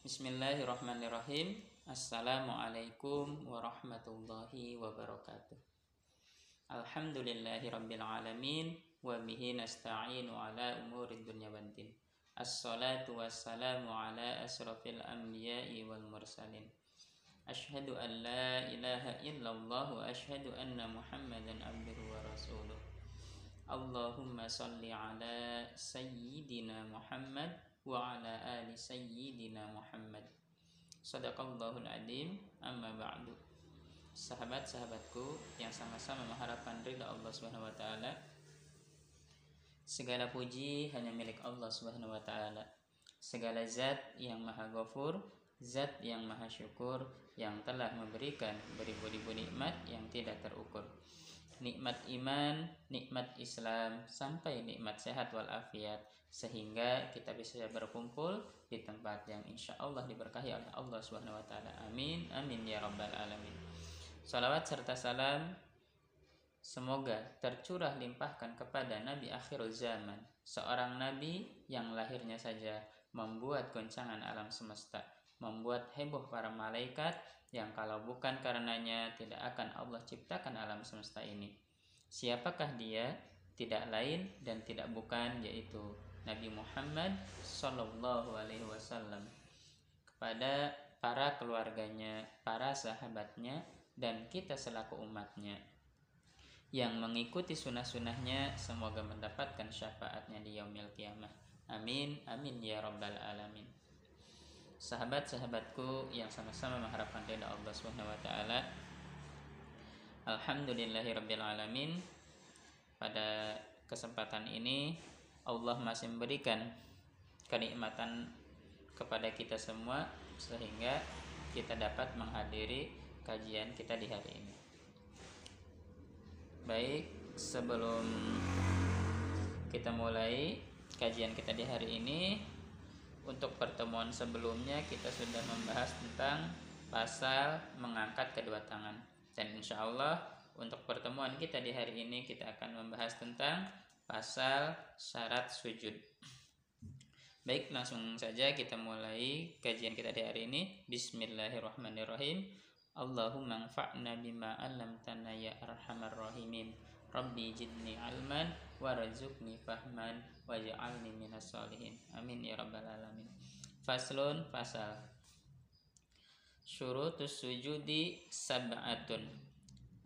Bismillahirrahmanirrahim. Assalamualaikum warahmatullahi wabarakatuh. Alhamdulillahi rabbil alamin wa bihi nasta'inu ala umuri dunya waddin. Assalatu wassalamu ala asrafil anbiya'i wal mursalin. Ashhadu an la ilaha illallah wa ashhadu anna Muhammadan abduhu wa rasuluh. Allahumma salli ala sayyidina Muhammad wa ala ali sayyidina Muhammad. Sadaqallahul adim amma ba'du. Sahabat-sahabatku yang sama-sama mengharapkan ridha Allah Subhanahu wa taala. Segala puji hanya milik Allah Subhanahu wa taala. Segala zat yang maha ghafur, zat yang maha syukur yang telah memberikan beribu-ribu nikmat yang tidak terukur. Nikmat iman, nikmat Islam, sampai nikmat sehat walafiat sehingga kita bisa berkumpul di tempat yang insya Allah diberkahi oleh Allah Subhanahu wa taala. Amin. Amin ya rabbal alamin. Salawat serta salam semoga tercurah limpahkan kepada Nabi akhir zaman, seorang nabi yang lahirnya saja membuat goncangan alam semesta, membuat heboh para malaikat yang kalau bukan karenanya tidak akan Allah ciptakan alam semesta ini. Siapakah dia? Tidak lain dan tidak bukan yaitu Nabi Muhammad Sallallahu Alaihi Wasallam kepada para keluarganya, para sahabatnya, dan kita selaku umatnya yang mengikuti sunnah-sunnahnya semoga mendapatkan syafaatnya di yaumil kiamah. Amin, amin ya rabbal alamin. Sahabat-sahabatku yang sama-sama mengharapkan ridha Allah Subhanahu wa taala. Alhamdulillahirabbil alamin. Pada kesempatan ini Allah masih memberikan kenikmatan kepada kita semua sehingga kita dapat menghadiri kajian kita di hari ini. Baik, sebelum kita mulai kajian kita di hari ini, untuk pertemuan sebelumnya kita sudah membahas tentang pasal mengangkat kedua tangan. Dan insya Allah untuk pertemuan kita di hari ini kita akan membahas tentang pasal syarat sujud. Baik, langsung saja kita mulai kajian kita di hari ini. Bismillahirrahmanirrahim. Allahumma anfa'na bima 'allamtana ya arhamar rahimin. Rabbi jidni alman warzuqni fahman waj'alni minas solihin. Amin ya rabbal alamin. Faslun fasal. Syurutus sujudi sab'atun.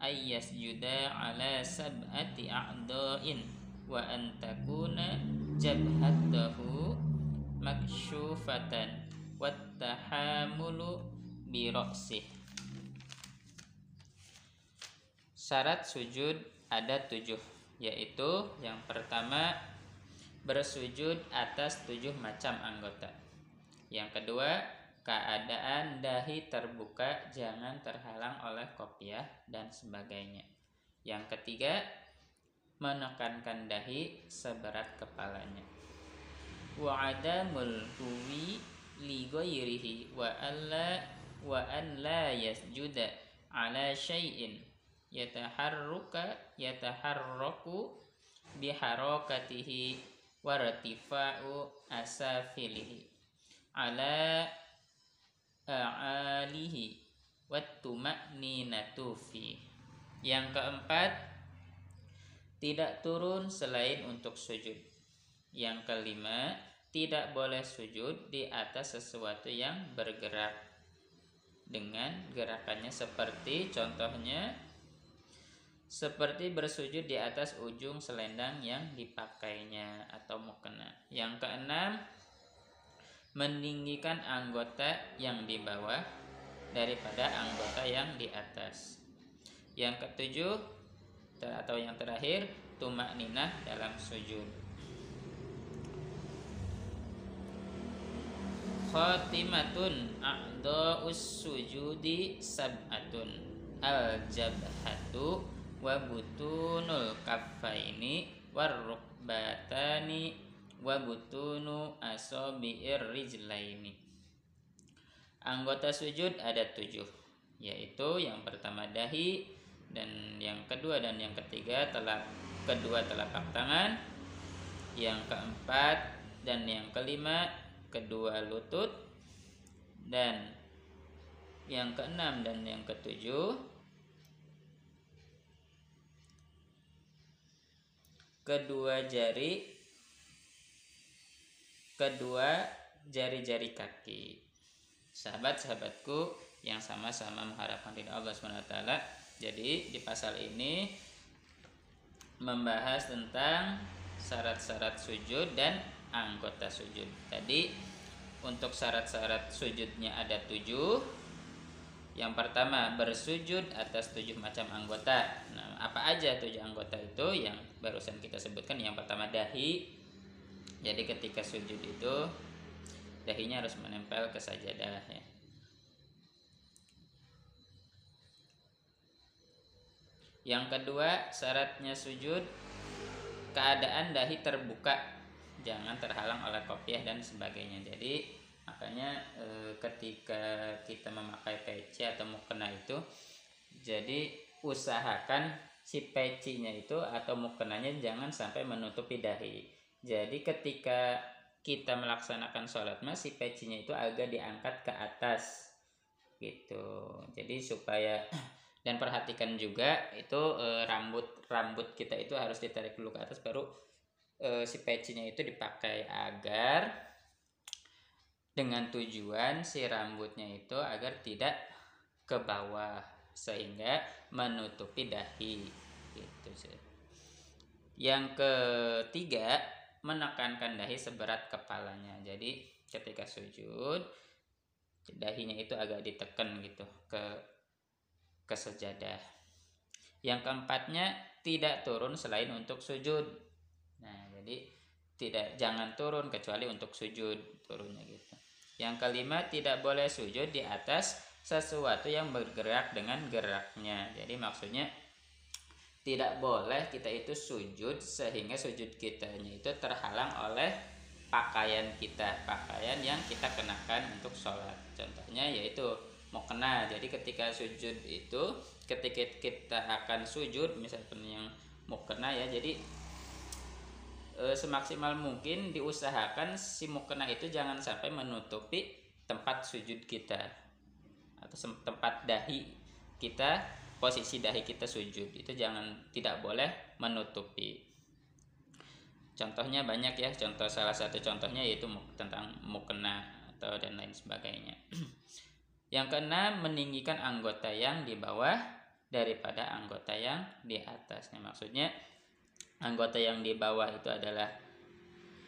Ayyas juda ala sab'ati a'dha'in wa antakuna jabhatahu maksyufatan wattahamulu biroksih Syarat sujud ada tujuh yaitu yang pertama bersujud atas tujuh macam anggota. Yang kedua keadaan dahi terbuka jangan terhalang oleh kopiah dan sebagainya. Yang ketiga menekankan dahi seberat kepalanya. Wa adamul huwi li ghairihi wa alla wa an la yasjuda ala syai'in yataharruka yataharraku biharakatihi wa ratifa'u asafilihi ala a'alihi wa tuma'ninatu fi yang keempat tidak turun selain untuk sujud. Yang kelima, tidak boleh sujud di atas sesuatu yang bergerak dengan gerakannya seperti contohnya seperti bersujud di atas ujung selendang yang dipakainya atau mukena. Yang keenam, meninggikan anggota yang di bawah daripada anggota yang di atas. Yang ketujuh, atau yang terakhir tumak ninah dalam sujud khatimatun a'dha'us sujudi sab'atun al jabhatu wa butunul kaffaini warrukbatani wa butunu asabi'ir rijlaini. Anggota sujud ada tujuh yaitu yang pertama dahi dan yang kedua dan yang ketiga telah kedua telapak tangan yang keempat dan yang kelima kedua lutut dan yang keenam dan yang ketujuh kedua jari. Kedua jari-jari kaki. Sahabat-sahabatku yang sama-sama mengharapkan ridha Allah SWT jadi di pasal ini membahas tentang syarat-syarat sujud dan anggota sujud. Tadi untuk syarat-syarat sujudnya ada tujuh yang pertama bersujud atas tujuh macam anggota. Nah, apa aja tujuh anggota itu yang barusan kita sebutkan? Yang pertama dahi. Jadi ketika sujud itu dahinya harus menempel ke sajadah ya. Yang kedua syaratnya sujud keadaan dahi terbuka, jangan terhalang oleh kopiah dan sebagainya. Jadi makanya e, ketika kita memakai peci atau mukena itu jadi usahakan si pecinya itu atau mukenanya jangan sampai menutupi dahi. Jadi ketika kita melaksanakan sholat masih pecinya itu agak diangkat ke atas gitu. Jadi supaya dan perhatikan juga itu e, rambut rambut kita itu harus ditarik dulu ke atas baru e, si pecinya itu dipakai agar dengan tujuan si rambutnya itu agar tidak ke bawah sehingga menutupi dahi gitu sih. Yang ketiga menekankan dahi seberat kepalanya. Jadi ketika sujud dahinya itu agak ditekan gitu ke ke sejadah. Yang keempatnya tidak turun selain untuk sujud. Nah, jadi tidak jangan turun kecuali untuk sujud turunnya gitu. Yang kelima, tidak boleh sujud di atas sesuatu yang bergerak dengan geraknya. Jadi maksudnya tidak boleh kita itu sujud sehingga sujud kitanya itu terhalang oleh pakaian kita, pakaian yang kita kenakan untuk sholat. Contohnya yaitu mau kena. Jadi ketika sujud itu, ketika kita akan sujud, misalkan yang mau kena ya, jadi e, semaksimal mungkin diusahakan si mukena itu jangan sampai menutupi tempat sujud kita atau tempat dahi kita posisi dahi kita sujud. Itu jangan tidak boleh menutupi. Contohnya banyak ya contoh salah satu contohnya yaitu tentang mukena atau dan lain sebagainya. Yang keenam meninggikan anggota yang di bawah daripada anggota yang di atasnya maksudnya anggota yang di bawah itu adalah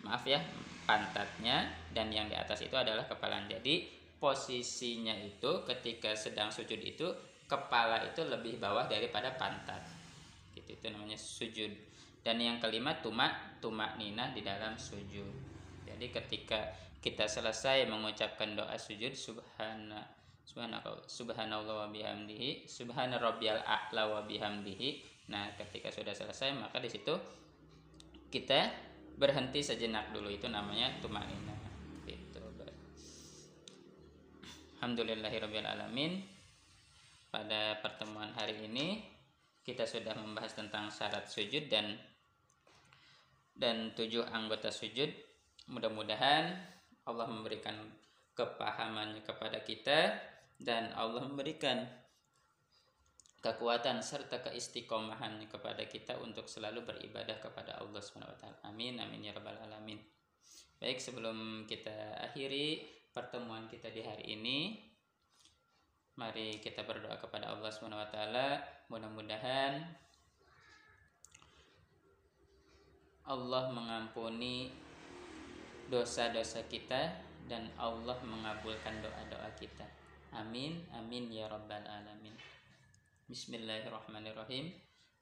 maaf ya pantatnya. Dan yang di atas itu adalah kepala. Jadi posisinya itu ketika sedang sujud itu kepala itu lebih bawah daripada pantat. Gitu itu namanya sujud. Dan yang kelima tumak tumak nina di dalam sujud. Jadi ketika kita selesai mengucapkan doa sujud subhana subhanallah subhanallah wa bihamdihi subhana rabbiyal a'la wa bihamdihi Nah, ketika sudah selesai maka di situ kita berhenti sejenak dulu itu namanya tumanina. Gitu. Alhamdulillahirabbil alamin. Pada pertemuan hari ini kita sudah membahas tentang syarat sujud dan dan tujuh anggota sujud. Mudah-mudahan Allah memberikan kepahamannya kepada kita dan Allah memberikan kekuatan serta keistiqomahan kepada kita untuk selalu beribadah kepada Allah Subhanahu wa taala. Amin amin ya rabbal alamin. Baik, sebelum kita akhiri pertemuan kita di hari ini, mari kita berdoa kepada Allah Subhanahu wa taala, mudah-mudahan Allah mengampuni dosa-dosa kita dan Allah mengabulkan doa-doa kita. Amin amin ya rabbal alamin. Bismillahirrahmanirrahim.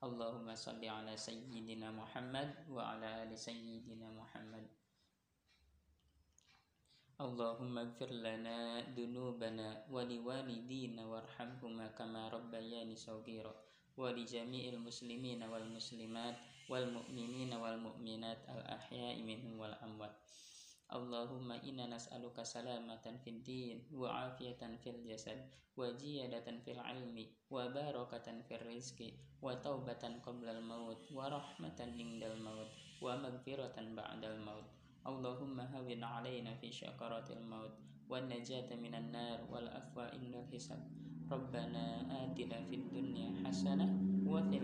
Allahumma salli ala sayyidina Muhammad wa ala ali sayyidina Muhammad. Allahumma gfir lana dunubana wa liwalidina warhamhuma kama rabbayani saghira wa li jami'il muslimina wal muslimat wal mu'minina wal mu'minat al ahya'i minhum wal amwat. Allahumma inna nas'aluka salamatan fid din wa afiyatan fil jasad wa jiyadatan fil ilmi wa barakatan fil rizki wa taubatan qabla al maut wa rahmatan indal maut wa magfiratan ba'dal maut. Allahumma hawin alaina fi syakaratil maut wa najata minan nar wal afwa innal hisab. Rabbana atina fid dunya hasanah wa fil